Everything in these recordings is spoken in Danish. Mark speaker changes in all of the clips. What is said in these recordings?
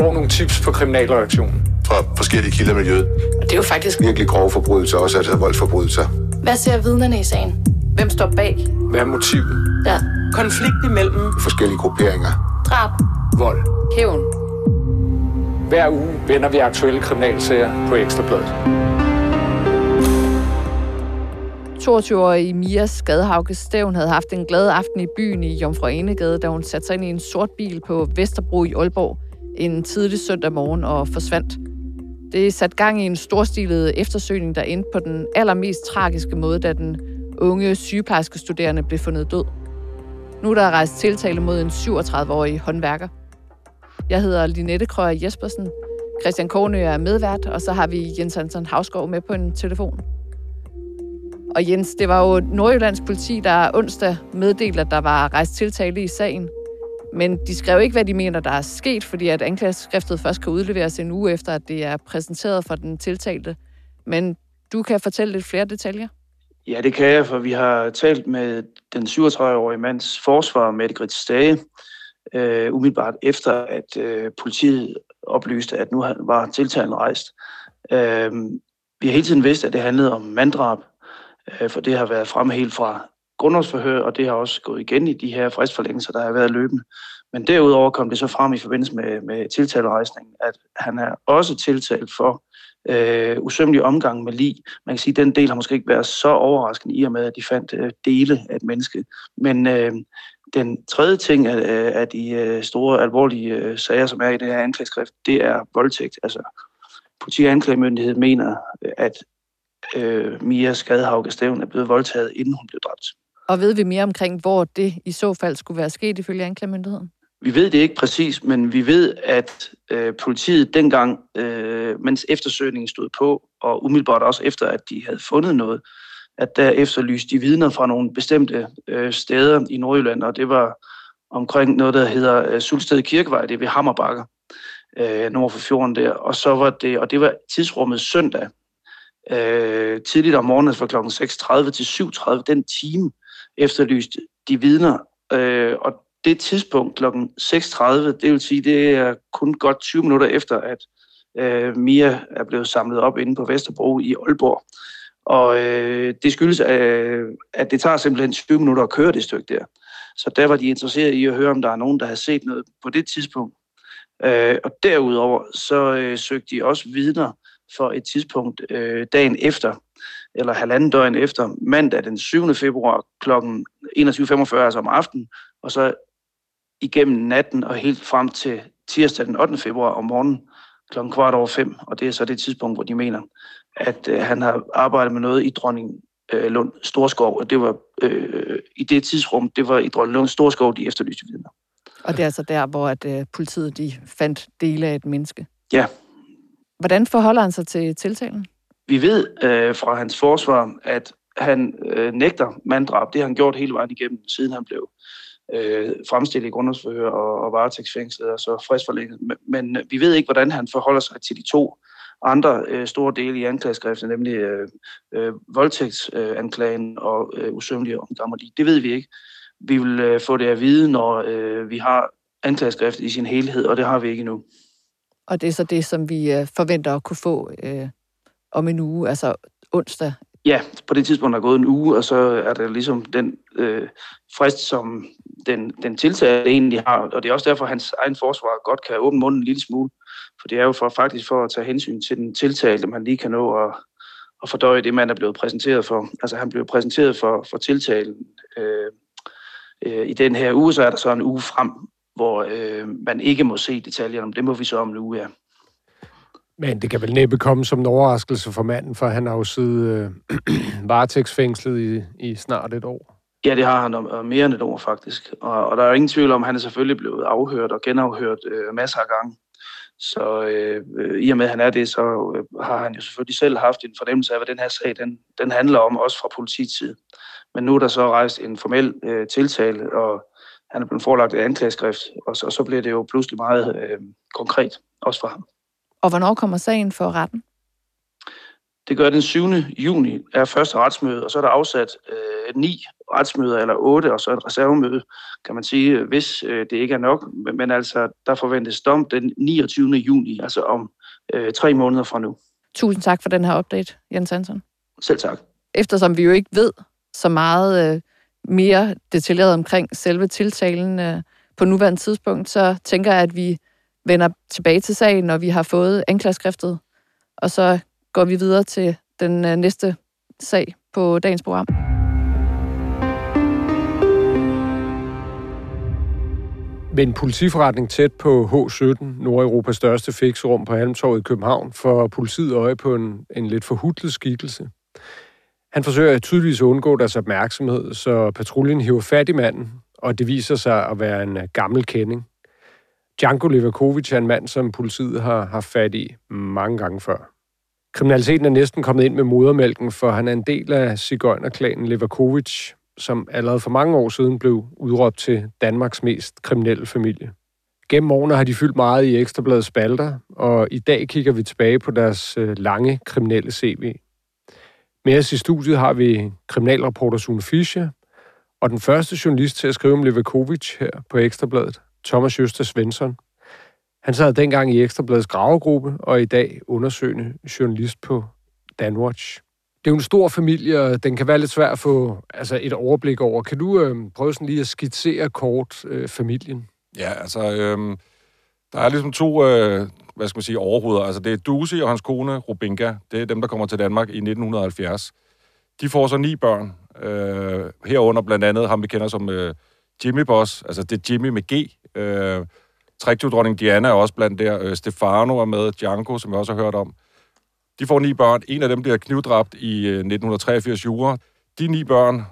Speaker 1: får nogle tips på kriminalreaktionen.
Speaker 2: Fra forskellige kilder i miljøet.
Speaker 3: Og det er jo faktisk
Speaker 2: Virkelig grove forbrydelser, også altså voldsforbrydelser.
Speaker 3: Hvad ser vidnerne i sagen? Hvem står bag?
Speaker 1: Hvad er motivet?
Speaker 3: Ja.
Speaker 4: Konflikt imellem
Speaker 2: Forskellige grupperinger.
Speaker 3: Drab.
Speaker 1: Vold.
Speaker 3: Hævn.
Speaker 1: Hver uge vender vi aktuelle kriminalsager på Ekstrabladet.
Speaker 5: 22-årige Mia Skadhauke Stævn havde haft en glad aften i byen i Jomfru Enegade, da hun satte sig ind i en sort bil på Vesterbro i Aalborg en tidlig søndag morgen og forsvandt. Det satte gang i en storstilet eftersøgning, der endte på den allermest tragiske måde, da den unge sygeplejerske studerende blev fundet død. Nu er der rejst tiltale mod en 37-årig håndværker. Jeg hedder Linette Krøger Jespersen. Christian Kornø er medvært, og så har vi Jens Hansen Havsgaard med på en telefon. Og Jens, det var jo Nordjyllands politi, der onsdag meddelte, at der var rejst tiltale i sagen. Men de skrev ikke, hvad de mener, der er sket, fordi at anklageskriftet først kan udleveres en uge efter, at det er præsenteret for den tiltalte. Men du kan fortælle lidt flere detaljer.
Speaker 6: Ja, det kan jeg, for vi har talt med den 37-årige mands forsvar, Mette Grits Stage, øh, umiddelbart efter, at øh, politiet oplyste, at nu var tiltalen rejst. Øh, vi har hele tiden vidst, at det handlede om manddrab, øh, for det har været frem helt fra grundlovsforhør, og det har også gået igen i de her fristforlængelser, der har været løbende. Men derudover kom det så frem i forbindelse med, med tiltalerejsningen, at han er også tiltalt for øh, usømmelig omgang med lig. Man kan sige, at den del har måske ikke været så overraskende i og med, at de fandt øh, dele af et menneske. Men øh, den tredje ting af, af de øh, store, alvorlige øh, sager, som er i det her anklageskrift, det er voldtægt. Altså, politi- og anklagemyndighed mener, øh, at øh, Mia Skadehauke Stævn er blevet voldtaget, inden hun blev dræbt.
Speaker 5: Og ved vi mere omkring, hvor det i så fald skulle være sket ifølge anklagemyndigheden?
Speaker 6: Vi ved det ikke præcis, men vi ved, at øh, politiet dengang, øh, mens eftersøgningen stod på, og umiddelbart også efter, at de havde fundet noget, at der efterlyste de vidner fra nogle bestemte øh, steder i Nordjylland, og det var omkring noget, der hedder øh, Sulsted Kirkevej, det er ved Hammerbakker, øh, nord for fjorden der. Og så var det, og det var tidsrummet søndag, øh, tidligt om morgenen fra kl. 6.30 til 7.30, den time efterlyste de vidner, øh, og det tidspunkt kl. 6.30, det vil sige, det er kun godt 20 minutter efter, at øh, Mia er blevet samlet op inde på Vesterbro i Aalborg. Og øh, det skyldes, øh, at det tager simpelthen 20 minutter at køre det stykke der. Så der var de interesseret i at høre, om der er nogen, der har set noget på det tidspunkt. Øh, og derudover så øh, søgte de også vidner for et tidspunkt øh, dagen efter, eller halvanden døgn efter, mandag den 7. februar kl. 21.45, altså om aftenen, og så igennem natten og helt frem til tirsdag den 8. februar om morgenen kl. kvart over fem, og det er så det tidspunkt, hvor de mener, at øh, han har arbejdet med noget i Dronning øh, Lund Storskov, og det var øh, i det tidsrum, det var i Dronning Lund Storskov, de efterlyste vidner.
Speaker 5: Og det er altså der, hvor at, øh, politiet de fandt dele af et menneske.
Speaker 6: Ja.
Speaker 5: Hvordan forholder han sig til tiltalen?
Speaker 6: Vi ved øh, fra hans forsvar, at han øh, nægter manddrab. Det har han gjort hele vejen igennem, siden han blev øh, fremstillet i grundlovsforhør og, og varetægtsfængslet og så fristforlænget. Men, men øh, vi ved ikke, hvordan han forholder sig til de to andre øh, store dele i anklageskriften, nemlig øh, øh, voldtægtsanklagen øh, og øh, usømmelige omgang Det ved vi ikke. Vi vil øh, få det at vide, når øh, vi har anklageskriftet i sin helhed, og det har vi ikke endnu.
Speaker 5: Og det er så det, som vi øh, forventer at kunne få øh, om en uge, altså onsdag
Speaker 6: Ja, på det tidspunkt er gået en uge, og så er der ligesom den øh, frist, som den, den tiltalte egentlig har. Og det er også derfor, at hans egen forsvar godt kan åbne munden en lille smule. For det er jo for, faktisk for at tage hensyn til den tiltalte, man lige kan nå at, at fordøje det, man er blevet præsenteret for. Altså han blev præsenteret for, for tiltalen øh, øh, i den her uge, så er der så en uge frem, hvor øh, man ikke må se detaljerne. Det må vi så om en uge, ja.
Speaker 1: Men det kan vel næppe komme som en overraskelse for manden, for han har jo siddet øh, varetægtsfængslet i, i snart et år.
Speaker 6: Ja, det har han, og mere end et år faktisk. Og, og der er jo ingen tvivl om, at han er selvfølgelig blevet afhørt og genafhørt øh, masser af gange. Så øh, i og med, at han er det, så øh, har han jo selvfølgelig selv haft en fornemmelse af, hvad den her sag den, den handler om, også fra politiets side. Men nu er der så rejst en formel øh, tiltale, og han er blevet forelagt et anklageskrift, og så, og så bliver det jo pludselig meget øh, konkret, også for ham.
Speaker 5: Og hvornår kommer sagen for retten?
Speaker 6: Det gør den 7. juni er første retsmøde, og så er der afsat øh, ni retsmøder eller otte, og så et reservemøde, kan man sige, hvis øh, det ikke er nok. Men, men altså, der forventes dom den 29. juni, altså om øh, tre måneder fra nu.
Speaker 5: Tusind tak for den her update, Jens Hansen.
Speaker 6: Selv tak.
Speaker 5: Eftersom vi jo ikke ved så meget øh, mere detaljeret omkring selve tiltalen øh, på nuværende tidspunkt, så tænker jeg, at vi vender tilbage til sagen, når vi har fået anklageskriftet, og så går vi videre til den øh, næste sag på dagens program.
Speaker 1: Med en politiforretning tæt på H17, Nordeuropas største fixrum på Halmtorvet i København, får politiet øje på en, en lidt forhudlet skikkelse. Han forsøger tydeligvis at undgå deres opmærksomhed, så patruljen hiver fat i manden, og det viser sig at være en øh, gammel kending. Django Levakovic er en mand, som politiet har haft fat i mange gange før. Kriminaliteten er næsten kommet ind med modermælken, for han er en del af cigøjnerklanen Levakovic, som allerede for mange år siden blev udråbt til Danmarks mest kriminelle familie. Gennem årene har de fyldt meget i Ekstrabladets spalter, og i dag kigger vi tilbage på deres øh, lange kriminelle CV. Med os i studiet har vi kriminalreporter Sune Fischer, og den første journalist til at skrive om Levakovic her på Ekstrabladet, Thomas Jøster Svensson. Han sad dengang i Ekstrabladets gravegruppe, og i dag undersøgende journalist på Danwatch. Det er jo en stor familie, og den kan være lidt svær at få altså et overblik over. Kan du øh, prøve sådan lige at skitsere kort øh, familien?
Speaker 4: Ja, altså, øh, der er ligesom to, øh, hvad skal man sige, overhoveder. Altså, det er Dusi og hans kone, Rubinka. Det er dem, der kommer til Danmark i 1970. De får så ni børn. Øh, herunder blandt andet ham, vi kender som øh, Jimmy Boss. Altså, det er Jimmy med G. Øh, Træktivdronning Diana er også blandt der. Øh, Stefano er med. Django, som vi også har hørt om. De får ni børn. En af dem bliver knivdræbt i øh, 1983 jura. De ni børn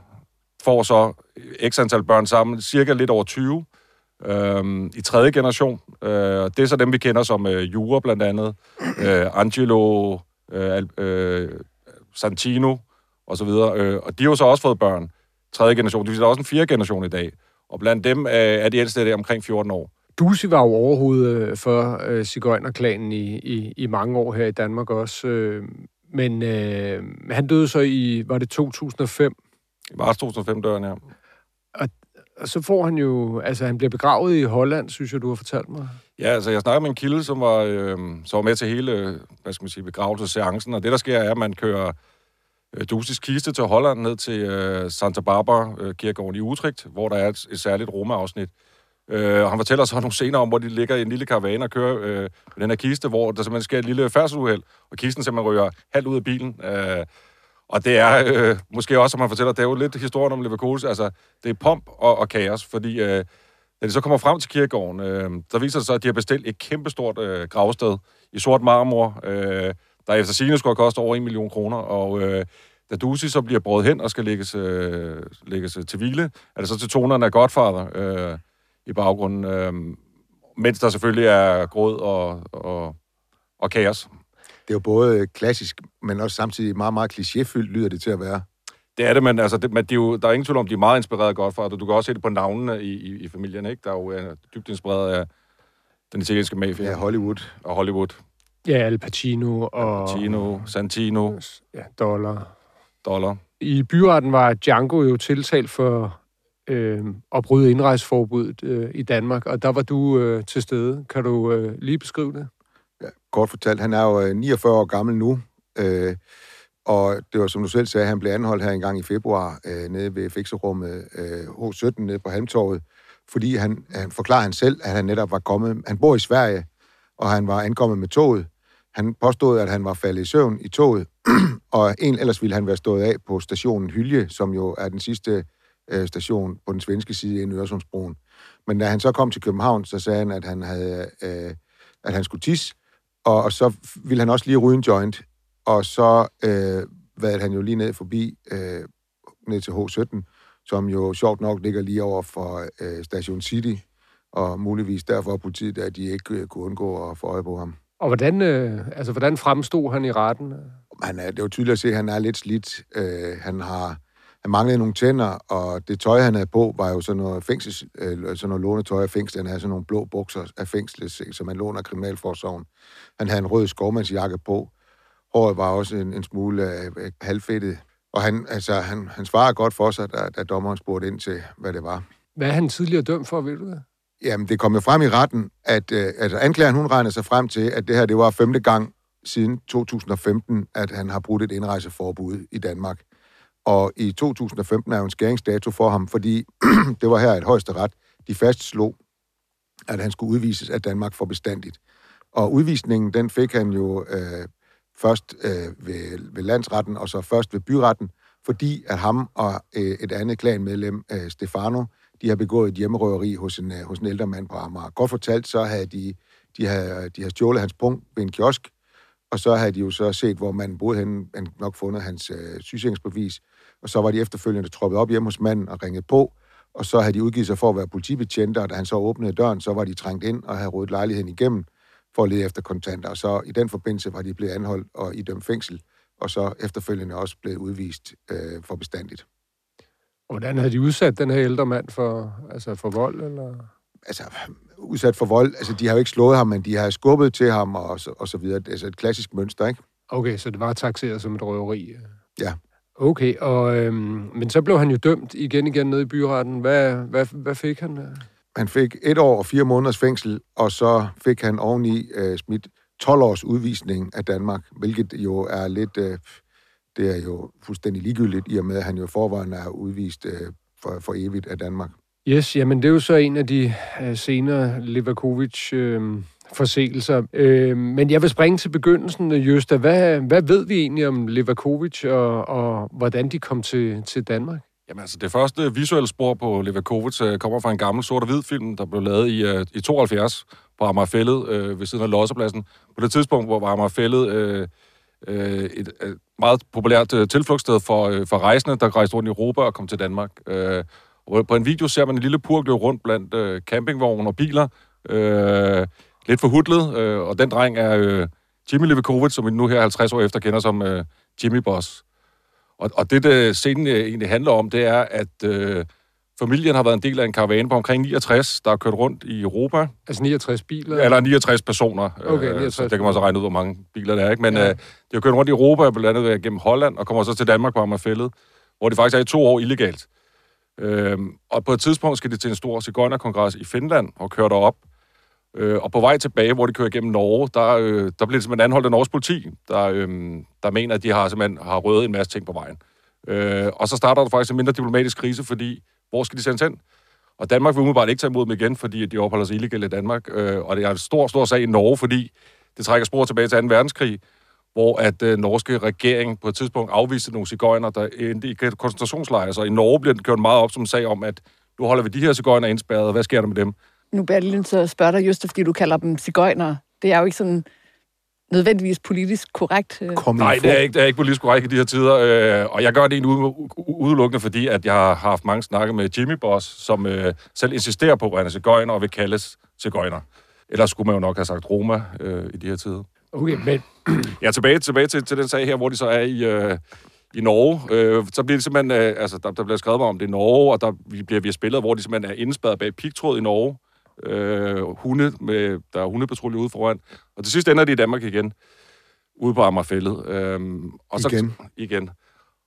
Speaker 4: får så øh, x antal børn sammen, cirka lidt over 20 øh, i tredje generation. Øh, det er så dem, vi kender som øh, Jura blandt andet. Øh, Angelo, øh, øh, Santino og så videre. Øh, og de har jo så også fået børn. Tredje generation. Det er også en fjerde generation i dag. Og blandt dem øh, er de ældste der omkring 14 år.
Speaker 1: Dusi var jo overhovedet for øh, Sigøjnerklanen i, i, i mange år her i Danmark også. Øh, men øh, han døde så i, var det 2005?
Speaker 4: I marts 2005 døren, ja.
Speaker 1: Og, og så får han jo, altså han bliver begravet i Holland, synes jeg, du har fortalt mig.
Speaker 4: Ja, altså jeg snakker med en kilde, som var, øh, som var med til hele, hvad skal man sige, begravelsesseancen, og det der sker er, at man kører øh, Øh, Dusis kiste til Holland ned til øh, Santa Barbara øh, kirkegården i Utrecht, hvor der er et, et særligt rumafsnit. Øh, og han fortæller så nogle scener om, hvor de ligger i en lille karavane og kører øh, med den her kiste, hvor der simpelthen sker et lille færdselsuheld, og kisten simpelthen ryger halvt ud af bilen. Øh, og det er øh, måske også, som han fortæller, det er jo lidt historien om Leverkusen. Altså, det er pomp og, og kaos, fordi øh, da de så kommer frem til kirkegården, øh, så viser det sig, at de har bestilt et kæmpestort øh, gravsted i sort marmor, øh, der efter sigende skulle koste over en million kroner, og øh, da Dusi så bliver båret hen og skal lægges, øh, lægges til hvile, er det så til tonerne af Godfather øh, i baggrunden, øh, mens der selvfølgelig er gråd og, og, og kaos.
Speaker 2: Det er jo både klassisk, men også samtidig meget, meget klichéfyldt, lyder det til at være.
Speaker 4: Det er det, men, altså, det, men det er jo, der er ingen tvivl om, de er meget inspireret af Godfather. Du kan også se det på navnene i, i, i familien, ikke? Der er jo er dybt inspireret af den italienske mafia.
Speaker 2: Ja, Hollywood.
Speaker 4: Og Hollywood.
Speaker 1: Ja, Al Pacino og...
Speaker 4: Al Pacino, Santino.
Speaker 1: Ja, Dollar.
Speaker 4: Dollar.
Speaker 1: I byretten var Django jo tiltalt for øh, at bryde indrejseforbuddet øh, i Danmark, og der var du øh, til stede. Kan du øh, lige beskrive det?
Speaker 2: Ja, kort fortalt, han er jo 49 år gammel nu, øh, og det var som du selv sagde, han blev anholdt her en gang i februar øh, nede ved fikserummet øh, H17 nede på Halmtorvet, fordi han, han forklarer han selv, at han netop var kommet. Han bor i Sverige, og han var ankommet med toget. Han påstod, at han var faldet i søvn i toget, og en, ellers ville han være stået af på stationen Hylje, som jo er den sidste øh, station på den svenske side inden Øresundsbroen. Men da han så kom til København, så sagde han, at han, havde, øh, at han skulle tisse, og, og så ville han også lige ryge en joint, og så øh, var han jo lige ned forbi, øh, ned til H17, som jo sjovt nok ligger lige over for øh, Station City, og muligvis derfor politiet, at de ikke øh, kunne undgå at få øje på ham.
Speaker 1: Og hvordan, øh, altså, hvordan fremstod han i retten?
Speaker 2: Han er, det er jo tydeligt at se, at han er lidt slidt. Øh, han har han manglede nogle tænder, og det tøj, han havde på, var jo sådan noget, fængsels, øh, sådan noget lånetøj af fængsel. Han havde sådan nogle blå bukser af fængslet, som man låner kriminalforsorgen. Han havde en rød skovmandsjakke på. Håret var også en, en smule øh, halvfedtet. Og han, altså, han, han svarer godt for sig, da, da dommeren spurgte ind til, hvad det var.
Speaker 1: Hvad er han tidligere dømt for, ved du det?
Speaker 2: Jamen, det kom jo frem i retten, at øh, altså, anklageren hun regnede sig frem til, at det her det var femte gang siden 2015, at han har brudt et indrejseforbud i Danmark. Og i 2015 er jo en skæringsdato for ham, fordi det var her et højesteret. De fastslog, at han skulle udvises af Danmark for bestandigt. Og udvisningen, den fik han jo øh, først øh, ved, ved landsretten, og så først ved byretten, fordi at ham og øh, et andet klanmedlem, øh, Stefano, de har begået et hjemmerøveri hos en, øh, hos en ældre mand på Amager. Godt fortalt, så havde de, de havde, de havde stjålet hans punkt ved en kiosk, og så havde de jo så set, hvor manden boede henne, han nok fundet hans øh, sygesikringsbevis, og så var de efterfølgende troppet op hjemme hos manden og ringet på, og så havde de udgivet sig for at være politibetjente, og da han så åbnede døren, så var de trængt ind og havde rådet lejligheden igennem for at lede efter kontanter. Og så i den forbindelse var de blevet anholdt og idømt fængsel, og så efterfølgende også blevet udvist øh, for bestandigt.
Speaker 1: Hvordan havde de udsat den her ældre mand for, altså for vold? Eller?
Speaker 2: Altså, udsat for vold. Altså, de har jo ikke slået ham, men de har skubbet til ham og så, og så videre. Er altså et klassisk mønster, ikke?
Speaker 1: Okay, så det var taxeret som et røveri?
Speaker 2: Ja.
Speaker 1: Okay, og, øhm, men så blev han jo dømt igen igen nede i byretten. Hvad, hvad, hvad fik han?
Speaker 2: Han fik et år og fire måneders fængsel, og så fik han oveni øh, smidt 12 års udvisning af Danmark, hvilket jo er lidt... Øh, det er jo fuldstændig ligegyldigt, i og med, at han jo forvejen er udvist øh, for, for evigt af Danmark.
Speaker 1: Yes, jamen det er jo så en af de øh, senere Levakovic øh, forseelser. Øh, men jeg vil springe til begyndelsen, Jøsta. Hvad, hvad ved vi egentlig om Levakovic, og, og hvordan de kom til, til Danmark?
Speaker 4: Jamen altså, det første visuelle spor på Levakovic øh, kommer fra en gammel sort-hvid film, der blev lavet i, øh, i 72 på Amagerfællet øh, ved siden af Lossepladsen. På det tidspunkt, hvor Amagerfællet øh, øh, et, et meget populært øh, tilflugtssted for, øh, for rejsende, der rejste rundt i Europa og kom til Danmark. Øh, på en video ser man en lille purk løbe rundt blandt øh, campingvogne og biler. Øh, lidt forhudlet, øh, og den dreng er øh, Jimmy Levakovic, som vi nu her 50 år efter kender som øh, Jimmy Boss. Og, og det, det scenen øh, egentlig handler om, det er, at øh, familien har været en del af en karavane på omkring 69, der har kørt rundt i Europa.
Speaker 1: Altså 69 biler?
Speaker 4: Eller 69 personer.
Speaker 1: Okay, 69.
Speaker 4: Øh, så det kan man så regne ud, hvor mange biler der er. Ikke? Men ja. øh, de har kørt rundt i Europa, blandt andet gennem Holland, og kommer så til Danmark på Amagerfællet, hvor de faktisk er i to år illegalt. Øhm, og på et tidspunkt skal de til en stor cigøjnerkongres i Finland og køre derop. Øh, og på vej tilbage, hvor de kører gennem Norge, der, øh, der bliver det simpelthen anholdt af Norges politi, der, øh, der mener, at de har simpelthen har røvet en masse ting på vejen. Øh, og så starter der faktisk en mindre diplomatisk krise, fordi hvor skal de sendes hen? Og Danmark vil umiddelbart ikke tage imod dem igen, fordi de opholder sig illegalt i Danmark. Øh, og det er en stor, stor sag i Norge, fordi det trækker spor tilbage til 2. verdenskrig, hvor at øh, norske regering på et tidspunkt afviste nogle cigøjner, der endte i koncentrationslejre. Så i Norge bliver det kørt meget op som en sag om, at nu holder vi de her cigøjner indspærret, og hvad sker der med dem?
Speaker 5: Nu bliver jeg lige så at spørge dig, just fordi du kalder dem cigøjner. Det er jo ikke sådan nødvendigvis politisk korrekt. øh.
Speaker 2: Kom
Speaker 4: Nej, det er ikke, det er ikke politisk korrekt i de her tider, øh, og jeg gør det egentlig ude- udelukkende, fordi at jeg har haft mange snakke med Jimmy Boss, som øh, selv insisterer på, at han er cigøjner og vil kaldes cigøjner. Ellers skulle man jo nok have sagt Roma øh, i de her tider.
Speaker 1: Okay, men
Speaker 4: Ja, tilbage, tilbage til, til den sag her, hvor de så er i, øh, i Norge. Øh, så bliver det simpelthen, øh, altså der, der bliver skrevet om det i Norge, og der bliver vi spillet, hvor de simpelthen er indspærret bag pigtråd i Norge. Øh, hunde med, der er hundepatrulje ude foran. Og til sidst ender de i Danmark igen, ude på Amagerfællet. Øh, og så,
Speaker 2: Igen.
Speaker 4: Igen.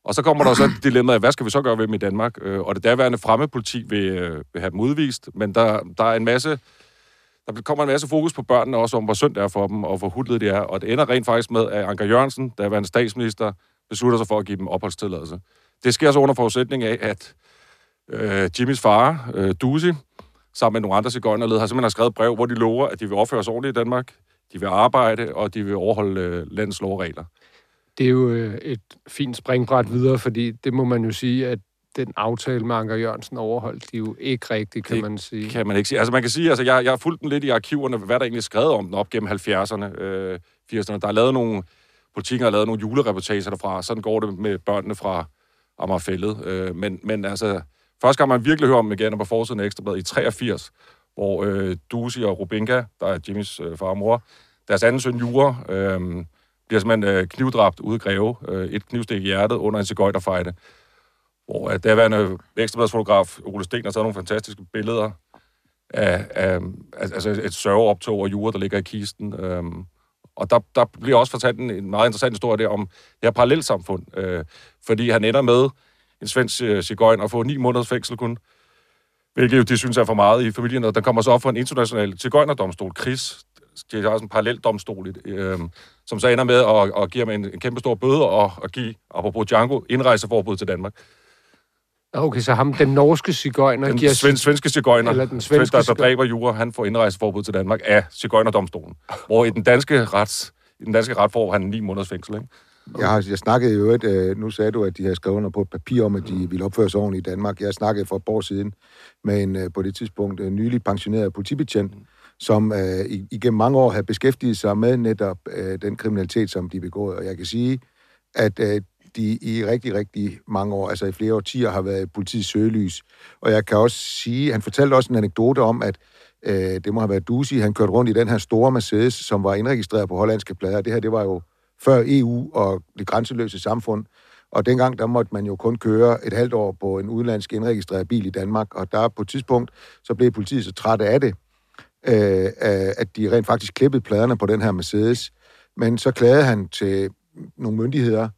Speaker 4: Og så kommer der så et dilemma af, hvad skal vi så gøre ved dem i Danmark? Øh, og det derværende fremmedpoliti vil, øh, vil have dem udvist, men der, der er en masse der kommer en masse fokus på børnene også om, hvor synd det er for dem, og hvor hudlet det er. Og det ender rent faktisk med, at Anker Jørgensen, der var en statsminister, beslutter sig for at give dem opholdstilladelse. Det sker så under forudsætning af, at øh, Jimmys far, øh, Dusi, sammen med nogle andre cigøjnerled, har simpelthen skrevet et brev, hvor de lover, at de vil opføre sig ordentligt i Danmark, de vil arbejde, og de vil overholde øh, landets lov og regler.
Speaker 1: det er jo øh, et fint springbræt videre, fordi det må man jo sige, at den aftale med Anker Jørgensen overholdt de jo ikke rigtigt, kan
Speaker 4: Det
Speaker 1: man sige.
Speaker 4: Kan man ikke sige. Altså man kan sige, altså jeg, jeg har fulgt den lidt i arkiverne, hvad der egentlig skrevet om den op gennem 70'erne, øh, 80'erne. Der er lavet nogle, politikker har lavet nogle julereportager derfra, sådan går det med børnene fra Amagerfællet. Øh, men, men altså, første gang man virkelig hører om dem igen, er på forsiden af Ekstrabladet i 83, hvor øh, Dusi og Rubinka, der er Jimmys øh, far og mor, deres anden søn Jure, øh, bliver simpelthen øh, knivdræbt ude i Greve, øh, et knivstik i hjertet under en cigøjterfejde, hvor øh, derværende ekstrabladsfotograf Ole Sten har taget nogle fantastiske billeder af, af altså, altså et sørgeoptog og Jure, der ligger i kisten. Øh, Og der, der bliver også fortalt en, en meget interessant historie der om det her parallelsamfund, øh, fordi han ender med en svensk øh, cigøjn og får ni måneders fængsel kun, hvilket jo de synes er for meget i familien, og der kommer så op for en international cigøjnerdomstol, KRIS, de har også en parallel domstol, øh, som så ender med at, at give ham en, en kæmpe stor bøde og at give, apropos Django, indrejseforbud til Danmark.
Speaker 1: Okay, så ham, den norske cigøjner,
Speaker 4: Den
Speaker 1: giver...
Speaker 4: sven, svenske cigøjner,
Speaker 1: Eller den svenske
Speaker 4: der, der dræber jura, han får indrejseforbud til Danmark af cigøjnerdomstolen. Hvor i den danske rets, i den danske ret får han ni måneders fængsel, ikke?
Speaker 2: Jeg, har, jeg snakkede jo et, øh, nu sagde du, at de havde skrevet under på et papir om, at de ville opføre sig ordentligt i Danmark. Jeg snakkede for et år siden med en øh, på det tidspunkt øh, nylig pensioneret politibetjent, som øh, igennem mange år havde beskæftiget sig med netop øh, den kriminalitet, som de begået. Og jeg kan sige, at øh, de i rigtig, rigtig mange år, altså i flere årtier, har været i politiets søgelys. Og jeg kan også sige, han fortalte også en anekdote om, at øh, det må have været Dusi, han kørte rundt i den her store Mercedes, som var indregistreret på hollandske plader. Det her, det var jo før EU og det grænseløse samfund. Og dengang, der måtte man jo kun køre et halvt år på en udenlandsk indregistreret bil i Danmark, og der på et tidspunkt, så blev politiet så trætte af det, øh, at de rent faktisk klippede pladerne på den her Mercedes. Men så klagede han til nogle myndigheder,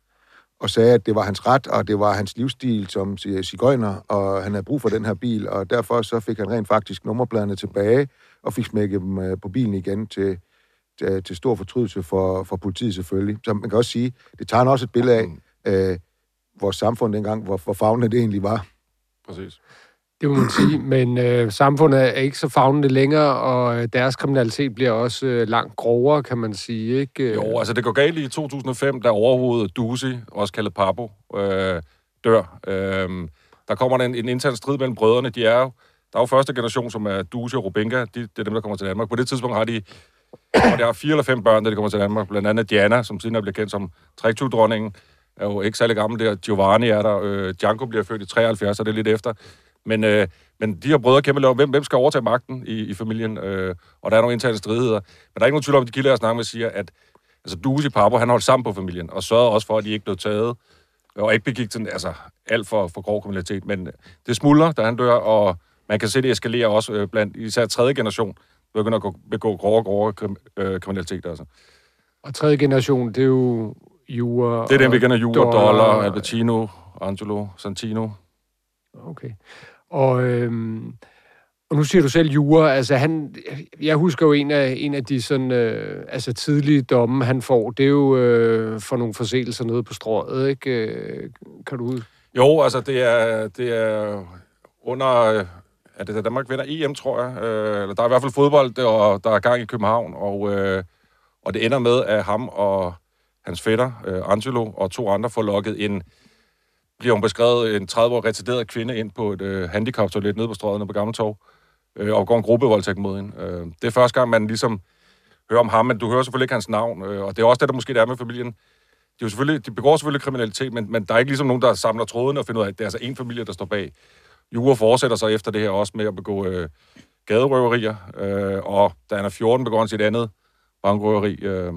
Speaker 2: og sagde, at det var hans ret, og det var hans livsstil som cigøjner, og han havde brug for den her bil, og derfor så fik han rent faktisk nummerpladerne tilbage, og fik smækket dem øh, på bilen igen til, til, til stor fortrydelse for, for politiet selvfølgelig. Så man kan også sige, det tager også et billede af øh, vores samfund dengang, hvor, hvor fagnende det egentlig var.
Speaker 4: Præcis.
Speaker 1: Det må man sige, men øh, samfundet er ikke så fagnende længere, og øh, deres kriminalitet bliver også øh, langt grovere, kan man sige, ikke? Øh,
Speaker 4: Jo, altså det går galt i 2005, da overhovedet Dusi, også kaldet Papo, øh, dør. Øh, der kommer en, en intern strid mellem brødrene. De er jo, der er jo første generation, som er Dusi og Rubenga. De, det er dem, der kommer til Danmark. På det tidspunkt har de og der er fire eller fem børn, der de kommer til Danmark. Blandt andet Diana, som siden er blevet kendt som træktugdronningen, er jo ikke særlig gammel der. Giovanni er der. Øh, Django bliver født i 73, så det er lidt efter. Men, øh, men de her brødre kæmpe lov, hvem, hvem skal overtage magten i, i familien? Øh, og der er nogle interne stridigheder. Men der er ikke nogen tvivl om, at de kilder, jeg snakker med, siger, at altså, Dusi Papo, han holdt sammen på familien, og sørgede også for, at de ikke blev taget, og ikke begik sådan, altså, alt for, for grov kriminalitet. Men det smuldrer, da han dør, og man kan se, det eskalerer også øh, blandt især tredje generation, begynder at gå- begå grove grove krim, øh, kriminalitet. Altså.
Speaker 1: Og tredje generation, det er jo Jura
Speaker 4: Det er dem, vi kender, Jura, Dollar, Albertino, Angelo, Santino.
Speaker 1: Okay. Og, øhm, og nu siger du selv Jura, altså han, jeg husker jo en af, en af de sådan, øh, altså tidlige domme, han får, det er jo øh, for nogle forseelser nede på strøget, ikke? Øh, Kan du huske?
Speaker 4: Jo, altså det er, det er under... Er det da Danmark vinder EM, tror jeg? Øh, eller der er i hvert fald fodbold, og der er gang i København, og, øh, og det ender med, at ham og hans fætter, øh, Angelo, og to andre får lukket en, bliver hun beskrevet, en 30-årig retarderet kvinde ind på et øh, handicaptoilet nede på strøget nede på Torv, øh, og går en gruppevoldtægt mod hende. Øh, det er første gang, man ligesom hører om ham, men du hører selvfølgelig ikke hans navn, øh, og det er også det, der måske der er med familien. De, er jo selvfølgelig, de begår selvfølgelig kriminalitet, men, men der er ikke ligesom nogen, der samler tråden og finder ud af, at det er altså en familie, der står bag. Jura fortsætter så efter det her også med at begå øh, gaderøverier, øh, og da han er 14, begår han sit andet bankrøveri. Øh,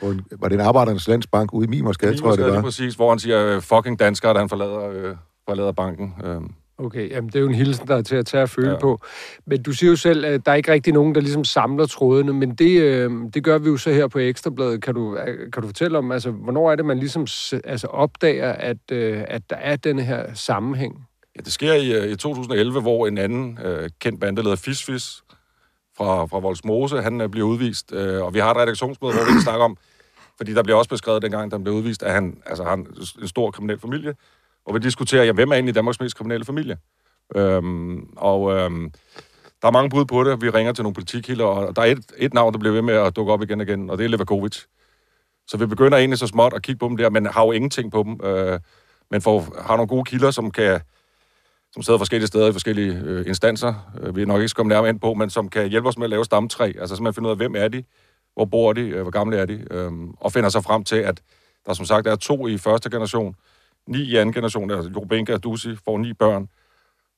Speaker 2: På en, var det en arbejdernes landsbank ude i Mimersgade, tror jeg, det var.
Speaker 4: præcis, hvor han siger, øh, fucking danskere, da han forlader, øh, forlader banken. Øh.
Speaker 1: Okay, jamen det er jo en hilsen, der er til at tage at føle ja. På. Men du siger jo selv, at der er ikke rigtig nogen, der ligesom samler trådene, men det, øh, det gør vi jo så her på Ekstrabladet. Kan du, øh, kan du fortælle om, altså, hvornår er det, man ligesom altså, opdager, at, øh, at der er denne her sammenhæng?
Speaker 4: Ja, det sker i, øh, i 2011, hvor en anden øh, kendt bandeleder, Fisfis, fra, fra Volsmose, han øh, bliver udvist. Øh, og vi har et redaktionsmøde, hvor vi kan snakke om, fordi der bliver også beskrevet dengang, da han blev udvist, at han, altså, han en stor kriminel familie. Og vi diskuterer, jamen, hvem er egentlig Danmarks mest kriminelle familie? Øhm, og øhm, der er mange bud på det. Vi ringer til nogle politikhilder, og der er et, et navn, der bliver ved med at dukke op igen og igen, og det er Levakovic. Så vi begynder egentlig så småt at kigge på dem der, men har jo ingenting på dem. Øh, men får, har nogle gode kilder, som kan som sidder forskellige steder i forskellige øh, instanser, øh, vi nok ikke skal komme nærmere ind på, men som kan hjælpe os med at lave stamtræ. Altså simpelthen finde ud af, hvem er de, hvor bor de, øh, hvor gamle er de, øh, og finder så frem til, at der som sagt er to i første generation, ni i anden generation, altså Rubenka og Dusi får ni børn.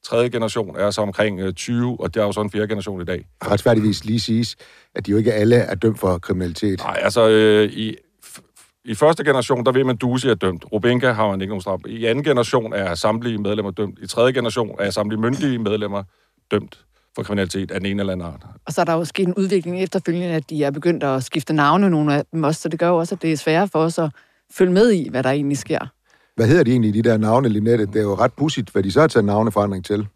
Speaker 4: Tredje generation er så omkring øh, 20, og der er jo så en fjerde generation i dag.
Speaker 2: Retfærdigvis lige siges, at de jo ikke alle er dømt for kriminalitet.
Speaker 4: Nej, altså øh, i, i første generation, der ved man, at Dusi er dømt. Rubenka har man ikke nogen straf. I anden generation er samtlige medlemmer dømt. I tredje generation er samtlige myndige medlemmer dømt for kriminalitet af den ene eller anden art.
Speaker 5: Og så er der jo sket en udvikling efterfølgende, at de er begyndt at skifte navne, nogle af dem også, så det gør jo også, at det er sværere for os at følge med i, hvad der egentlig sker.
Speaker 2: Hvad hedder de egentlig, de der navne, Linette? Det er jo ret pudsigt, hvad de så har taget navneforandring til.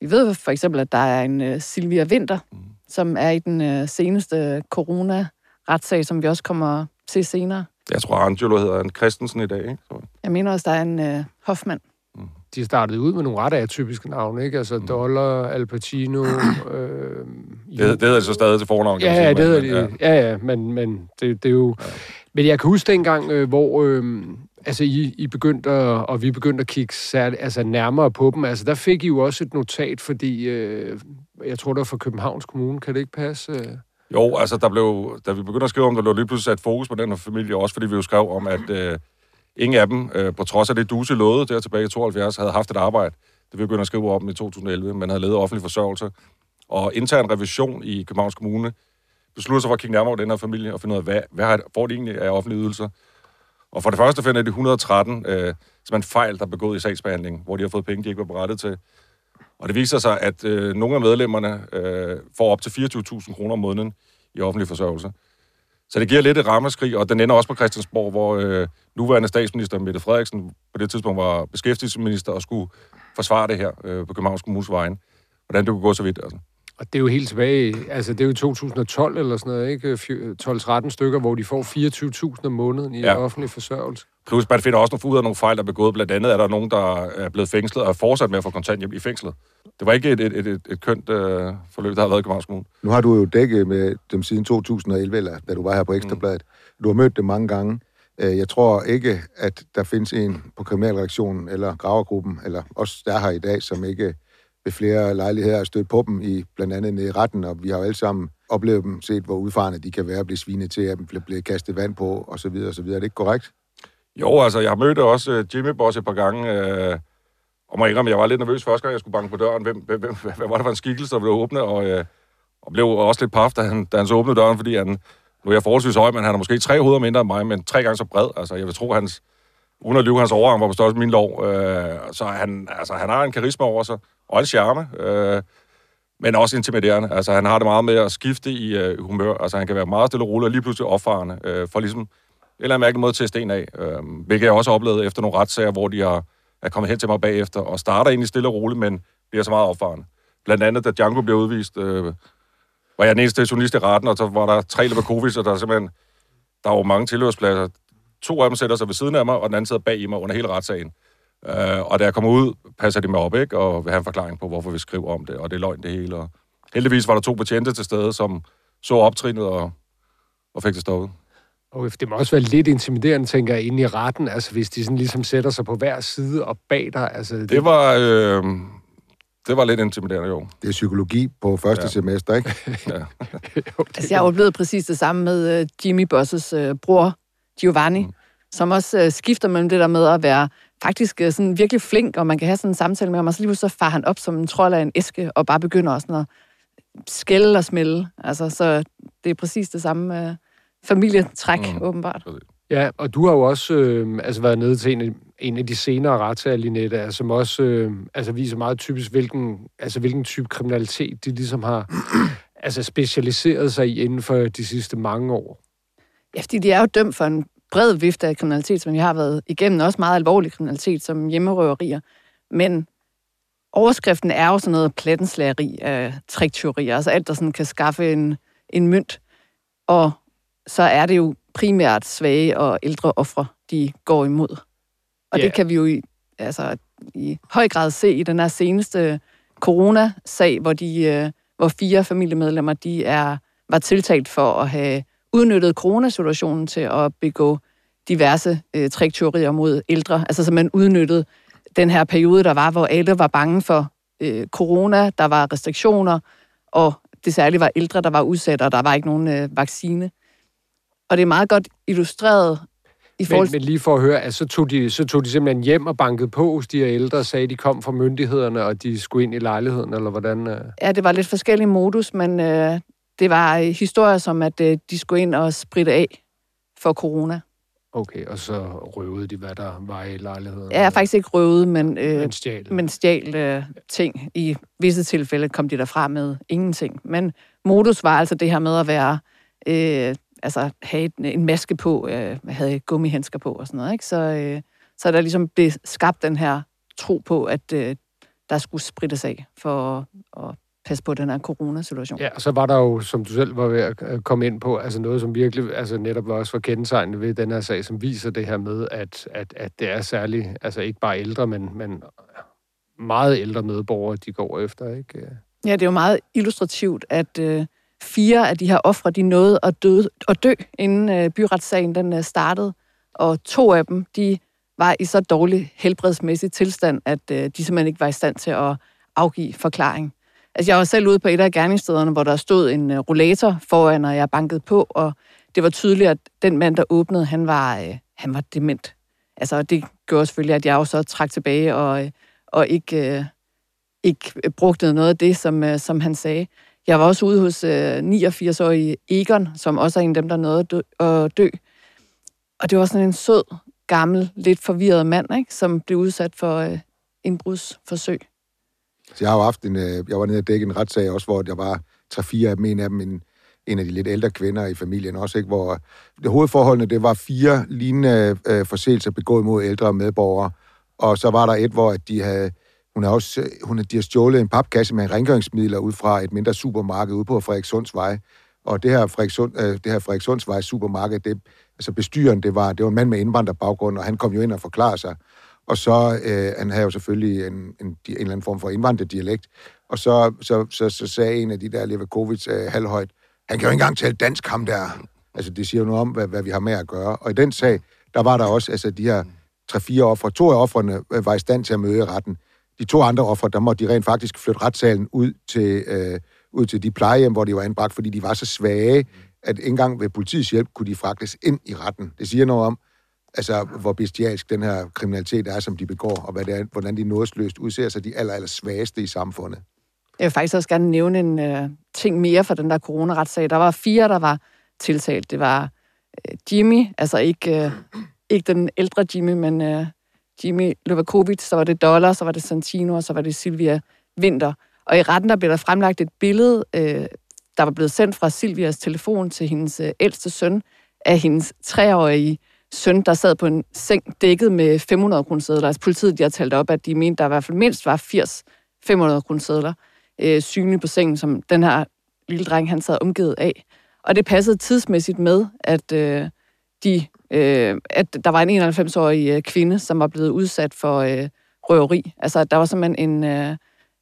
Speaker 5: Vi ved for eksempel, at der er en uh, Silvia Winter, mm. som er i den uh, seneste corona-retssag, som vi også kommer til senere.
Speaker 4: Jeg tror, Angelo hedder en Christensen i dag, ikke? Så.
Speaker 5: Jeg mener også, der er en uh, Hoffmann.
Speaker 1: De startede ud med nogle ret atypiske navne, ikke? Altså Dollar, Al Pacino... Øh,
Speaker 4: Det, det hedder det så stadig til fornavn, kan
Speaker 1: Ja,
Speaker 4: man
Speaker 1: ja,
Speaker 4: sige,
Speaker 1: det
Speaker 4: men-
Speaker 1: hedder de. Ja, ja, men, men det, det er jo... Ja. Men jeg kan huske dengang, øh, hvor øh, altså, I, I begyndte at, og vi begyndte at kigge særlig, altså, nærmere på dem. Altså, der fik I jo også et notat, fordi øh, jeg tror, det var fra Københavns Kommune. Kan det ikke passe?
Speaker 4: Jo, altså, der blev, da vi begyndte at skrive om det, der lå lige pludselig sat fokus på den her familie, også fordi vi jo skrev om, at øh, ingen af dem, øh, på trods af det Duse lovede der tilbage i 72, havde haft et arbejde. Det vi begyndte at skrive om i 2011, men havde levet offentlig forsørgelse. Og intern revision i Københavns Kommune besluttede sig for at kigge nærmere over den her familie og finde ud af, hvad, hvad har- får de egentlig af offentlige ydelser. Og for det første finder de 113 øh, simpelthen fejl, der er begået i sagsbehandlingen, hvor de har fået penge, de ikke var berettet til. Og det viser sig, at øh, nogle af medlemmerne øh, får op til 24.000 kroner om måneden i offentlig forsørgelse. Så det giver lidt et rammeskrig, og den ender også på Christiansborg, hvor øh, nuværende statsminister Mette Frederiksen på det tidspunkt var beskæftigelsesminister og skulle forsvare det her øh, på Københavns Kommunes vejen. Hvordan det kunne gå så vidt, altså.
Speaker 1: Og det er jo helt tilbage, altså det er jo 2012 eller sådan noget, ikke? Fj- 12-13 stykker, hvor de får 24.000 om måneden i
Speaker 4: Ja.
Speaker 1: offentlig forsørgelse.
Speaker 4: Plus, man finder også nogle ud af nogle fejl, der er begået. Blandt andet er der nogen, der er blevet fængslet og er fortsat med at få kontanthjælp i fængslet. Det var ikke et, et, et, et, et kønt øh, forløb, der har været i Københavns Kommune.
Speaker 2: Nu har du jo dækket med dem siden 2011, eller da du var her på Ekstrabladet. Du har mødt dem mange gange. Øh, Jeg tror ikke, at der findes en på kriminalreaktionen eller gravergruppen, eller også der er her i dag, som ikke ved flere lejligheder har stødt på dem i blandt andet nede i retten, og vi har jo alle sammen oplevet dem, set hvor udfarende de kan være, blive svinet til, at dem bliver- bliver kastet vand på, og så videre, og så videre. Er det ikke korrekt?
Speaker 4: Jo, altså, jeg har mødt også øh, Jimmy Boss et par gange, øh, og må indrømme, jeg var lidt nervøs første gang, jeg skulle banke på døren. Hvem, hvem, hvem, hvad var det for en skikkelse, der blev åbnet? Og, øh, og blev også lidt paf, da han, da han så åbnede døren, fordi han, nu er jeg forholdsvis høj, men han er måske tre hoveder mindre end mig, men tre gange så bred. Altså, jeg vil tro, hans, uden at lyve, hans overarm var på størrelse med min lov. Øh, så han, altså, han har en karisma over sig, og en charme. Øh, men også intimiderende. Altså, han har det meget med at skifte i øh, humør. Altså, han kan være meget stille og rolig og lige pludselig opfarende. Øh, for ligesom en eller anden mærkelig måde til teste sten af. Øh, hvilket jeg også oplevede oplevet efter nogle retssager, hvor de har, er kommet hen til mig bagefter og starter egentlig stille og roligt, men bliver så meget opfarende. Blandt andet, da Django blev udvist, øh, var jeg den eneste journalist i retten, og så var der tre Leverkovic, og der er simpelthen, der var jo mange tilhørspladser. To af dem sætter sig ved siden af mig, og den anden sidder bag i mig under hele retssagen. Øh, og da jeg kommer ud, passer de mig op, ikke? Og vil have en forklaring på, hvorfor vi skriver om det, og det er løgn det hele. Og heldigvis var der to betjente til stede, som så optrinet og, og fik det stoppet.
Speaker 1: Og det må også være lidt intimiderende, tænker jeg, inde i retten, altså hvis de sådan ligesom sætter sig på hver side og bag dig. Altså, det,
Speaker 4: Det var, øh, det var lidt intimiderende, jo.
Speaker 2: Det er psykologi på første
Speaker 4: Ja.
Speaker 2: ja. semester, ikke?
Speaker 5: Altså, jeg har oplevet præcis det samme med uh, Jimmy Bosses uh, bror, Giovanni, mm. som også uh, skifter mellem det der med at være faktisk uh, sådan virkelig flink, og man kan have sådan en samtale med ham, og så lige så farer han op som en trold af en æske, og bare begynder også sådan at skælde og smælde. Altså, så det er præcis det samme uh, familietræk,
Speaker 4: Mm.
Speaker 5: mm. åbenbart.
Speaker 1: Ja, og du har jo også øh, altså været nede til en af, en af de senere retssager, Linette, altså, som også øh, altså viser meget typisk, hvilken, altså, hvilken type kriminalitet de ligesom har altså, specialiseret sig i inden for de sidste mange år.
Speaker 5: Ja, fordi de er jo dømt for en bred vifte af kriminalitet, som vi har været igennem, også meget alvorlig kriminalitet, som hjemmerøverier. Men overskriften er jo sådan noget plattenslageri af trikteorier, altså alt, der sådan kan skaffe en, en mønt. Og så er det jo primært svage og ældre ofre, de går imod. Og
Speaker 1: Ja.
Speaker 5: det kan vi jo i, altså, i høj grad se i den her seneste corona-sag, hvor, de, øh, hvor fire familiemedlemmer de er, var tiltalt for at have udnyttet coronasituationen til at begå diverse øh, trikteorier mod ældre. Altså så man udnyttede den her periode, der var, hvor alle var bange for øh, corona, der var restriktioner, og det særligt var ældre, der var udsat, og der var ikke nogen øh, vaccine. Og det er meget godt illustreret i forhold
Speaker 1: Men, men lige for at høre, altså, så, tog de, så tog de simpelthen hjem og bankede på hos de her ældre og sagde, at de kom fra myndighederne, og de skulle ind i lejligheden, eller hvordan? Øh?
Speaker 5: Ja, det var lidt forskellige modus, men øh, det var øh, historier som, at øh, de skulle ind og spritte af for corona.
Speaker 1: Okay, og så røvede de, hvad der var i lejligheden?
Speaker 5: Jeg er faktisk ikke røvet, men, øh,
Speaker 1: Men stjal.
Speaker 5: men stjal øh, ting. I visse tilfælde kom de derfra med ingenting. Men modus var altså det her med at være, øh, altså have en maske på, øh, havde gummihandsker på og sådan noget. Ikke? Så, øh, så der ligesom blev skabt den her tro på, at øh, der skulle sprittes af for at passe på den her coronasituation.
Speaker 1: Ja, og så var der jo, som du selv var ved at øh, komme ind på, altså noget, som virkelig altså netop var også for kendetegnende ved den her sag, som viser det her med, at, at, at det er særligt, altså ikke bare ældre, men, men meget ældre medborgere, de går efter, ikke?
Speaker 5: Ja, det er jo meget illustrativt, at øh, fire af de her ofre, de nåede at dø, at dø inden øh, byretssagen den øh, startede. Og to af dem, de var i så dårlig helbredsmæssig tilstand, at øh, de simpelthen ikke var i stand til at afgive forklaring. Altså, jeg var selv ude på et af gerningsstederne, hvor der stod en øh, rollator foran, og jeg bankede på, og det var tydeligt, at den mand, der åbnede, han var, øh, han var dement. Altså, det gjorde selvfølgelig, at jeg jo så trak tilbage og, øh, og ikke... Øh, ikke øh, brugte noget af det, som, øh, som han sagde. Jeg var også ude hos øh, 89-årige Egon, som også er en af dem, der nåede at dø, at dø. Og det var sådan en sød, gammel, lidt forvirret mand, ikke? som blev udsat for øh, indbrudsforsøg.
Speaker 2: Så jeg har jo haft en, øh, jeg var nede og dække en retssag også, hvor jeg var tre-fire af dem, en af dem en, en af de lidt ældre kvinder i familien også, ikke? hvor det hovedforholdene, det var fire lignende øh, forseelser begået mod ældre medborgere, og så var der et, hvor at de havde, hun har også, hun, de har stjålet en papkasse med rengøringsmidler ud fra et mindre supermarked ude på Frederikssundsvej, og det her, Frederikssund, øh, det her Frederikssundsvej supermarked, det, altså bestyren, det var, det var en mand med indvandrerbaggrund, og han kom jo ind og forklarede sig. Og så, øh, han havde jo selvfølgelig en, en, en eller anden form for indvandrerdialekt, og så, så, så, så sagde en af de der Levakovic øh, halvhøjt, han kan jo ikke engang tale dansk, ham der. Altså, det siger jo noget om, hvad, hvad vi har med at gøre. Og i den sag, der var der også, altså de her tre-fire ofre, to af offrene øh, var i stand til at møde retten. De to andre ofre, der måtte de rent faktisk flytte retssalen ud til, øh, ud til de plejehjem, hvor de var anbragt, fordi de var så svage, at ikke engang ved politiets hjælp kunne de fragtes ind i retten. Det siger noget om, altså, hvor bestialsk den her kriminalitet er, som de begår, og hvad det er, hvordan de nådesløst udser sig de aller, aller svageste i samfundet.
Speaker 5: Jeg vil faktisk også gerne nævne en øh, ting mere for den der coronaretssag. Der var fire, der var tiltalt. Det var øh, Jimmy, altså ikke, øh, ikke den ældre Jimmy, men øh, Jimmy Lovakovic, så var det Dollar, så var det Santino, og så var det Silvia Winter. Og i retten der blev der fremlagt et billede, øh, der var blevet sendt fra Silvias telefon til hendes øh, ældste søn, af hendes treårige søn, der sad på en seng dækket med 500 kroner sedler. Altså politiet de har talt op, at de mente, der i hvert fald mindst var 80 500 kroner sedler øh, synlige på sengen, som den her lille dreng, han sad omgivet af. Og det passede tidsmæssigt med, at, øh, de, øh, at der var en 91-årig øh, kvinde, som var blevet udsat for øh, røveri. Altså, der var simpelthen en øh,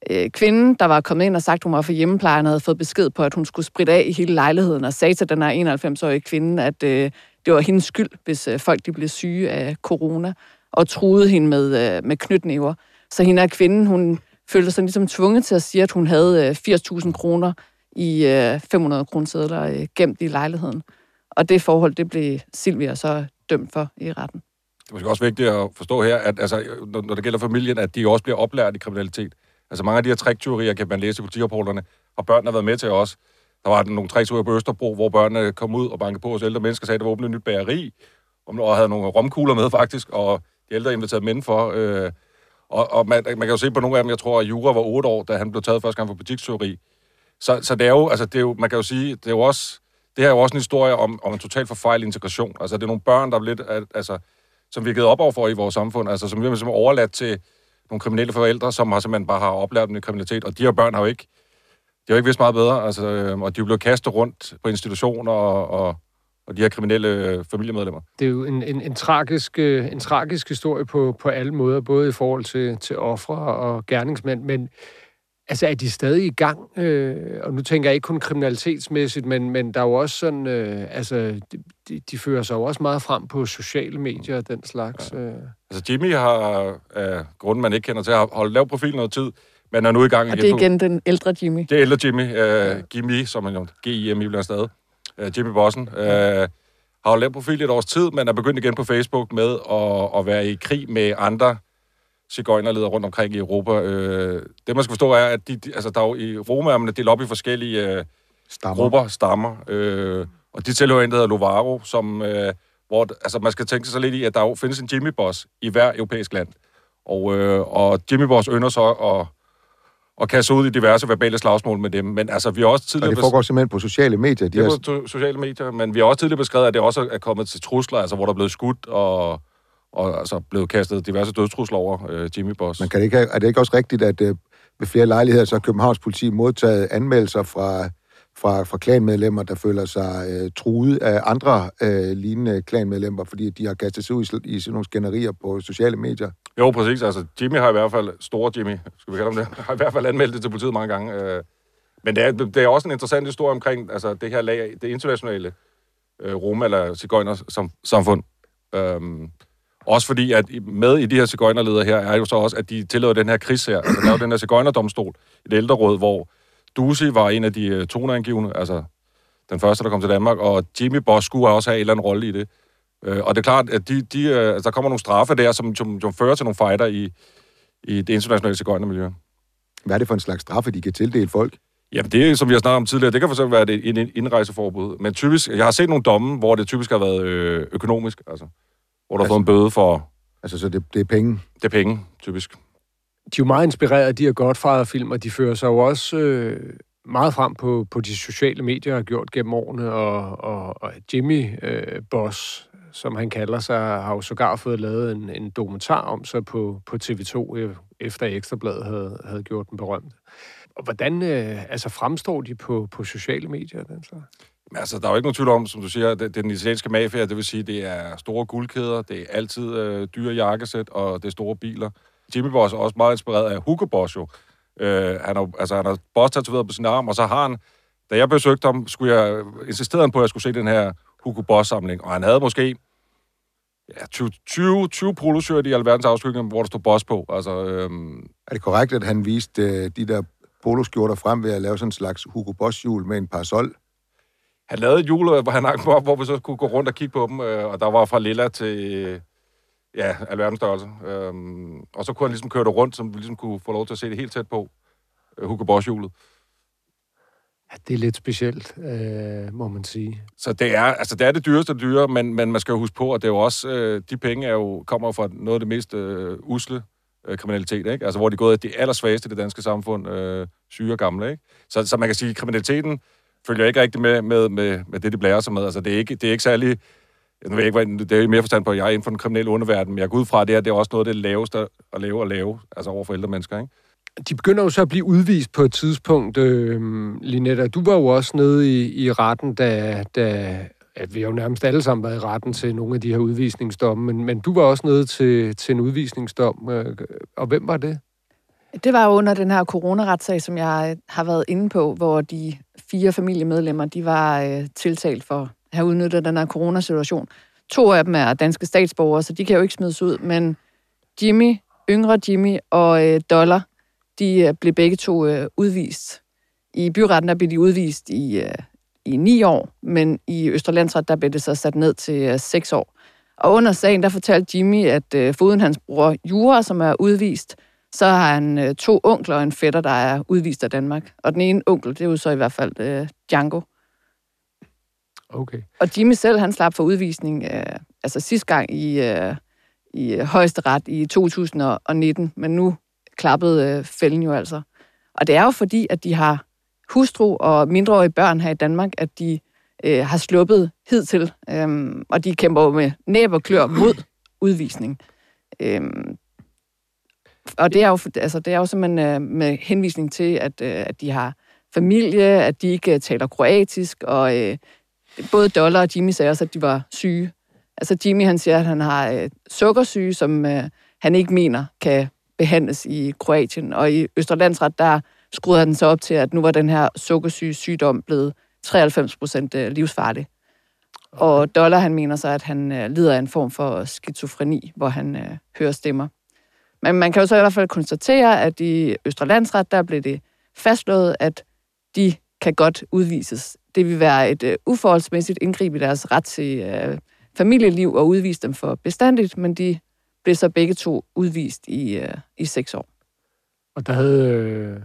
Speaker 5: øh, kvinde, der var kommet ind og sagt, at hun var for hjemmeplejen, og havde fået besked på, at hun skulle spritte af i hele lejligheden, og sagde til den her 91-årige kvinde, at øh, det var hendes skyld, hvis øh, folk de blev syge af corona, og truede hende med, øh, med knytnæver. Så hende her kvinden, hun følte sig ligesom tvunget til at sige, at hun havde øh, 80.000 kroner i øh, 500 kroner sedler øh, gemt i lejligheden. Og det forhold, det blev Silvia så dømt for i retten.
Speaker 4: Det er måske også vigtigt at forstå her, at altså, når, når det gælder familien, at de også bliver oplært i kriminalitet. Altså mange af de her triktyverier, kan man læse i politirapporterne, har børnene været med til også. Der var nogle triktyverier på Østerbro, hvor børnene kom ud og bankede på os ældre mennesker, sagde, at der var åbnet et nyt bageri, og havde nogle romkugler med faktisk, og de ældre inviterede mænd for. Øh, og, og man, man kan jo se på nogle af dem, jeg tror, at Jura var 8 år, da han blev taget første gang for butikstyveri. Så, så det er jo, altså det er jo, man kan jo sige, det er jo også, det her er jo også en historie om, om en totalt forfejlet integration. Altså det er nogle børn, der er lidt, altså, som vi er givet op overfor i vores samfund, altså som vi har overladt til nogle kriminelle forældre, som har simpelthen bare har oplært dem i kriminalitet, og de her børn har jo ikke, de har jo ikke vidst meget bedre, altså, øh, og de blevet kastet rundt på institutioner og, og, og de her kriminelle øh, familiemedlemmer.
Speaker 1: Det er jo en, en, en, tragisk, øh, en tragisk historie på, på alle måder, både i forhold til, til ofre og gerningsmænd, men altså er de stadig i gang? Øh, og nu tænker jeg ikke kun kriminalitetsmæssigt, men, men der er jo også sådan, øh, altså de, de, fører sig jo også meget frem på sociale medier og den slags. Øh.
Speaker 4: Altså Jimmy har, af grunden man ikke kender til, har holdt lav profil noget tid, men er nu i gang
Speaker 5: Og
Speaker 4: igen
Speaker 5: det er
Speaker 4: på-
Speaker 5: igen den ældre Jimmy.
Speaker 4: Det er ældre Jimmy, uh, Jimmy, som han jo, G-I-M-I bliver stadig, uh, Jimmy Bossen, uh, har jo lavet profil i et års tid, men er begyndt igen på Facebook med at, at være i krig med andre cigøjnerledere rundt omkring i Europa. Uh, det, man skal forstå, er, at de, de, altså, der er jo i Roma er man delt op i forskellige uh,
Speaker 2: Stammer.
Speaker 4: grupper, stammer, uh, og de tilhører en, der hedder Lovaro, som, uh, hvor altså, man skal tænke sig så lidt i, at der jo findes en Jimmy-boss i hver europæisk land. Og, øh, og Jimmy Boss ønsker så at, at kaste ud i diverse verbale slagsmål med dem. Men altså, vi har også tidligere...
Speaker 2: Og det foregår simpelthen på sociale medier.
Speaker 4: De det er på sociale medier, men vi har også tidligere beskrevet, at det også er kommet til trusler, altså hvor der er blevet skudt og, og altså blevet kastet diverse dødstrusler over øh, Jimmy Boss.
Speaker 2: Men kan det ikke, er det ikke også rigtigt, at øh, ved flere lejligheder, så har Københavns politi modtaget anmeldelser fra fra, fra klanmedlemmer, der føler sig øh, truet af andre øh, lignende klanmedlemmer, fordi de har kastet sig ud i, i sådan nogle skænderier på sociale medier.
Speaker 4: Jo, præcis. Altså, Jimmy har i hvert fald, store Jimmy, skal vi kalde ham det, har i hvert fald anmeldt det til politiet mange gange. Øh, men det er, det er også en interessant historie omkring altså, det her lag, det internationale øh, rum- eller cigøjner-samfund. Øhm, også fordi, at med i de her cigøjnerledere her, er jo så også, at de tillader den her kris her. Altså, der er jo den her cigøjnerdomstol, et ældreråd, hvor Dusi var en af de uh, toneangivende, altså den første, der kom til Danmark, og Jimmy Boss skulle også have en eller anden rolle i det. Uh, og det er klart, at de, de, uh, altså, der kommer nogle straffe der, som, som, som fører til nogle fighter i, i det internationale cigøjnermiljø.
Speaker 2: Hvad er det for en slags straffe, de kan tildele folk?
Speaker 4: Jamen det, som vi har snakket om tidligere, det kan for eksempel være et, en indrejseforbud. Men typisk, jeg har set nogle domme, hvor det typisk har været øh, økonomisk, altså. Hvor du altså, har fået en bøde for...
Speaker 2: Altså, så det, det er penge?
Speaker 4: Det er penge, typisk
Speaker 1: de er jo meget inspireret af de her Godfather-film, og de fører sig jo også øh, meget frem på, på de sociale medier, har gjort gennem årene, og, og, og Jimmy øh, Boss, som han kalder sig, har jo sågar fået lavet en, en dokumentar om sig på, på TV2, øh, efter Ekstrabladet havde, havde gjort den berømt. Og hvordan øh, altså fremstår de på, på sociale medier? Den så?
Speaker 4: Men altså, der er jo ikke nogen tvivl om, som du siger, det, det er den italienske mafia, det vil sige, det er store guldkæder, det er altid øh, dyre jakkesæt, og det er store biler. Jimmy Boss er også meget inspireret af Hugo Boss jo. Øh, han har, altså, han har boss tatoveret på sin arm, og så har han, da jeg besøgte ham, skulle jeg, insisterede på, at jeg skulle se den her Hugo Boss-samling, og han havde måske ja, 20, 20, 20 poloshirt i alverdens afskygning, hvor der stod Boss på. Altså, øhm...
Speaker 2: Er det korrekt, at han viste øh, de der poloskjorter frem ved at lave sådan en slags Hugo Boss-hjul med en parasol?
Speaker 4: Han lavede et hjul, hvor han hang op, hvor vi så kunne gå rundt og kigge på dem, øh, og der var fra lilla til Ja, alverdens størrelse. Øhm, og så kunne han ligesom køre det rundt, så vi ligesom kunne få lov til at se det helt tæt på. Øh, Hugo Boss-hjulet.
Speaker 1: Ja, det er lidt specielt, øh, må man sige.
Speaker 4: Så det er, altså det er det dyreste dyre, men, men man skal jo huske på, at det er jo også, øh, de penge er jo, kommer fra noget af det mest øh, usle øh, kriminalitet, ikke? Altså hvor de er gået af de allersvageste i det danske samfund, øh, syge og gamle, ikke? Så, så man kan sige, at kriminaliteten følger ikke rigtig med, med, med, med det, de blærer sig med. Altså det er ikke, det er ikke særlig jeg ved ikke, hvad, det er mere forstand på, at jeg er inden for den kriminelle underverden, men jeg går ud fra, at det, her, det er også noget af det laveste at lave og lave, altså over for ældre mennesker, ikke?
Speaker 1: De begynder jo så at blive udvist på et tidspunkt. Øh, Linetta, du var jo også nede i, i retten, da, da at vi har jo nærmest alle sammen været i retten til nogle af de her udvisningsdomme, men, men du var også nede til, til en udvisningsdom, øh, og hvem var det?
Speaker 5: Det var under den her coronaretssag, som jeg har været inde på, hvor de fire familiemedlemmer, de var øh, tiltalt for have udnyttet den her coronasituation. To af dem er danske statsborgere, så de kan jo ikke smides ud, men Jimmy, yngre Jimmy og øh, Dollar, de øh, blev begge to øh, udvist. I byretten der blev de udvist i, øh, i ni år, men i Østerlandsret der blev det så sat ned til øh, seks år. Og under sagen der fortalte Jimmy, at øh, foruden hans bror Jura, som er udvist, så har han øh, to onkler og en fætter, der er udvist af Danmark. Og den ene onkel, det er jo så i hvert fald øh, Django.
Speaker 1: Okay.
Speaker 5: Og Jimmy selv, han slap for udvisning, øh, altså sidste gang i, øh, i øh, højesteret i 2019, men nu klappede øh, fælden jo altså. Og det er jo fordi, at de har hustru og mindreårige børn her i Danmark, at de øh, har sluppet hidtil, øh, og de kæmper med næb og klør mod udvisning. Øh, og det er jo, altså, det er jo simpelthen øh, med henvisning til, at, øh, at de har familie, at de ikke øh, taler kroatisk, og øh, både Dollar og Jimmy sagde også, at de var syge. Altså Jimmy, han siger, at han har øh, sukkersyge, som øh, han ikke mener kan behandles i Kroatien. Og i Østerlandsret, der skruede han så op til, at nu var den her sukkersyge sygdom blevet 93 procent øh, livsfarlig. Og Dollar, han mener så, at han øh, lider af en form for skizofreni, hvor han øh, hører stemmer. Men man kan jo så i hvert fald konstatere, at i Østerlandsret, der blev det fastslået, at de kan godt udvises det vil være et uh, uforholdsmæssigt indgreb i deres ret til uh, familieliv og udvise dem for bestandigt, men de blev så begge to udvist i, uh, i seks år.
Speaker 1: Og der havde, øh,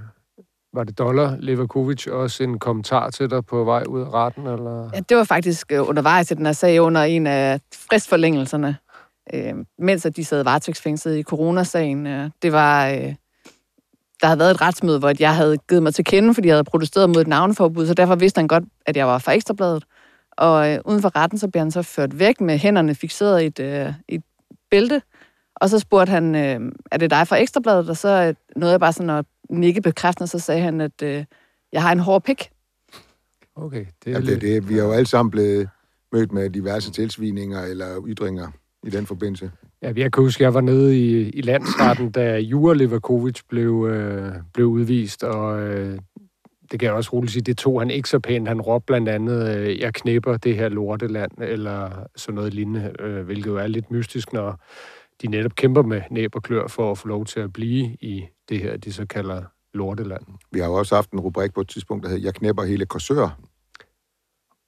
Speaker 1: var det Dollar Levakovic også en kommentar til dig på vej ud af retten? Eller?
Speaker 5: Ja, det var faktisk øh, undervejs i den her sag under en af fristforlængelserne, øh, mens at de sad varetægtsfængslet i coronasagen. Øh, det var... Øh, der havde været et retsmøde, hvor jeg havde givet mig til kende, fordi jeg havde protesteret mod et navneforbud, så derfor vidste han godt, at jeg var fra Ekstrabladet. Og øh, uden for retten, så blev han så ført væk med hænderne fixeret i et, øh, et bælte. Og så spurgte han, øh, er det dig fra Ekstrabladet? Og så øh, nåede jeg bare sådan at nikke bekræftende, så sagde han, at øh, jeg har en hård pik.
Speaker 1: Okay, det er
Speaker 2: Jamen, det, er det. Vi er jo alle sammen blevet mødt med diverse tilsvininger eller ytringer i den forbindelse.
Speaker 1: Ja, jeg kan huske, at jeg var nede i, i landsretten, da Jura Levakovic blev, øh, blev udvist, og øh, det kan jeg også roligt sige, det tog han ikke så pænt. Han råbte blandt andet, øh, jeg knæpper det her lorteland, eller sådan noget lignende, øh, hvilket jo er lidt mystisk, når de netop kæmper med næb og klør for at få lov til at blive i det her, de så kalder lorteland.
Speaker 2: Vi har jo også haft en rubrik på et tidspunkt, der hed Jeg knæpper hele Korsør.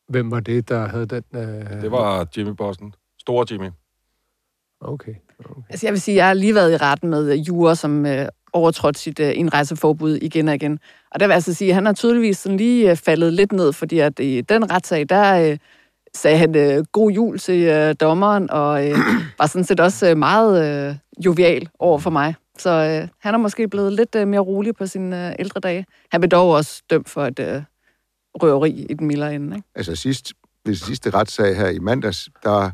Speaker 1: Hvem var det, der havde den? Øh...
Speaker 4: Det var Jimmy Bossen. Store Jimmy.
Speaker 1: Okay. okay.
Speaker 5: Altså jeg vil sige, jeg har lige været i retten med øh, Jura, som øh, overtrådte sit øh, indrejseforbud igen og igen. Og der vil jeg altså sige, at han har tydeligvis sådan lige øh, faldet lidt ned, fordi at i den retssag, der øh, sagde han øh, god jul til øh, dommeren, og øh, var sådan set også øh, meget øh, jovial over for mig. Så øh, han er måske blevet lidt øh, mere rolig på sine øh, ældre dage. Han blev dog også dømt for et øh, røveri i den mildere ende. Ikke?
Speaker 2: Altså sidst, ved sidste retssag her i mandags, der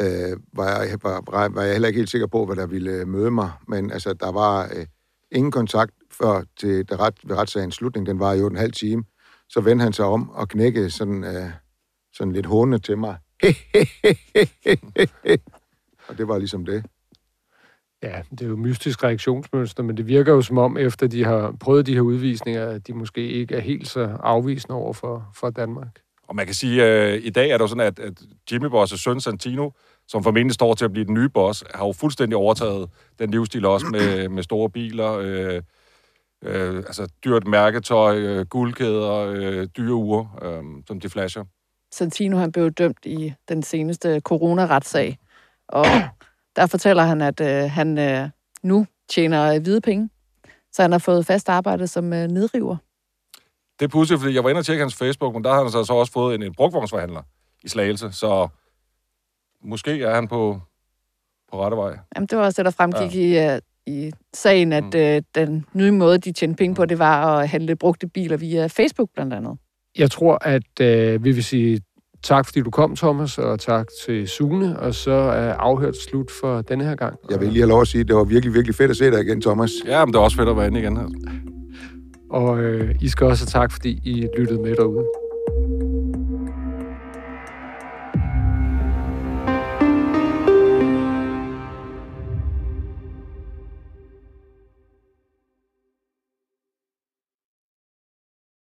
Speaker 2: øh, var, jeg, var, var jeg heller ikke helt sikker på, hvad der ville øh, møde mig. Men altså, der var øh, ingen kontakt før til det ret, ved retssagens slutning. Den var jo en halv time. Så vendte han sig om og knækkede sådan, øh, sådan lidt hånende til mig. og det var ligesom det.
Speaker 1: Ja, det er jo mystisk reaktionsmønster, men det virker jo som om, efter de har prøvet de her udvisninger, at de måske ikke er helt så afvisende over for, for Danmark.
Speaker 4: Og man kan sige, at øh, i dag er det jo sådan, at, at Jimmy Boss' søn Santino, som formentlig står til at blive den nye boss, har jo fuldstændig overtaget den livsstil også med, med store biler, øh, øh, altså dyrt mærketøj, øh, guldkæder, øh, dyre uger, øh, som de flasher.
Speaker 5: Santino han blev dømt i den seneste corona-retssag, og der fortæller han, at øh, han øh, nu tjener øh, hvide penge, så han har fået fast arbejde som øh, nedriver.
Speaker 4: Det er pudsigt, fordi jeg var inde og tjekke hans Facebook, men der har han så, så også fået en, en brugvognsforhandler i Slagelse, så måske er han på, på rette vej.
Speaker 5: Jamen, det var også det, der fremgik ja. i, uh, i sagen, at mm. uh, den nye måde, de tjente penge på, det var at handle brugte biler via Facebook blandt andet.
Speaker 1: Jeg tror, at uh, vi vil sige tak, fordi du kom, Thomas, og tak til Sune, og så er afhørt slut for denne her gang.
Speaker 2: Jeg vil lige have lov at sige, at det var virkelig, virkelig fedt at se dig igen, Thomas.
Speaker 4: Ja, men det er også fedt at være inde igen.
Speaker 1: Og øh, I skal også have tak, fordi I lyttede med derude.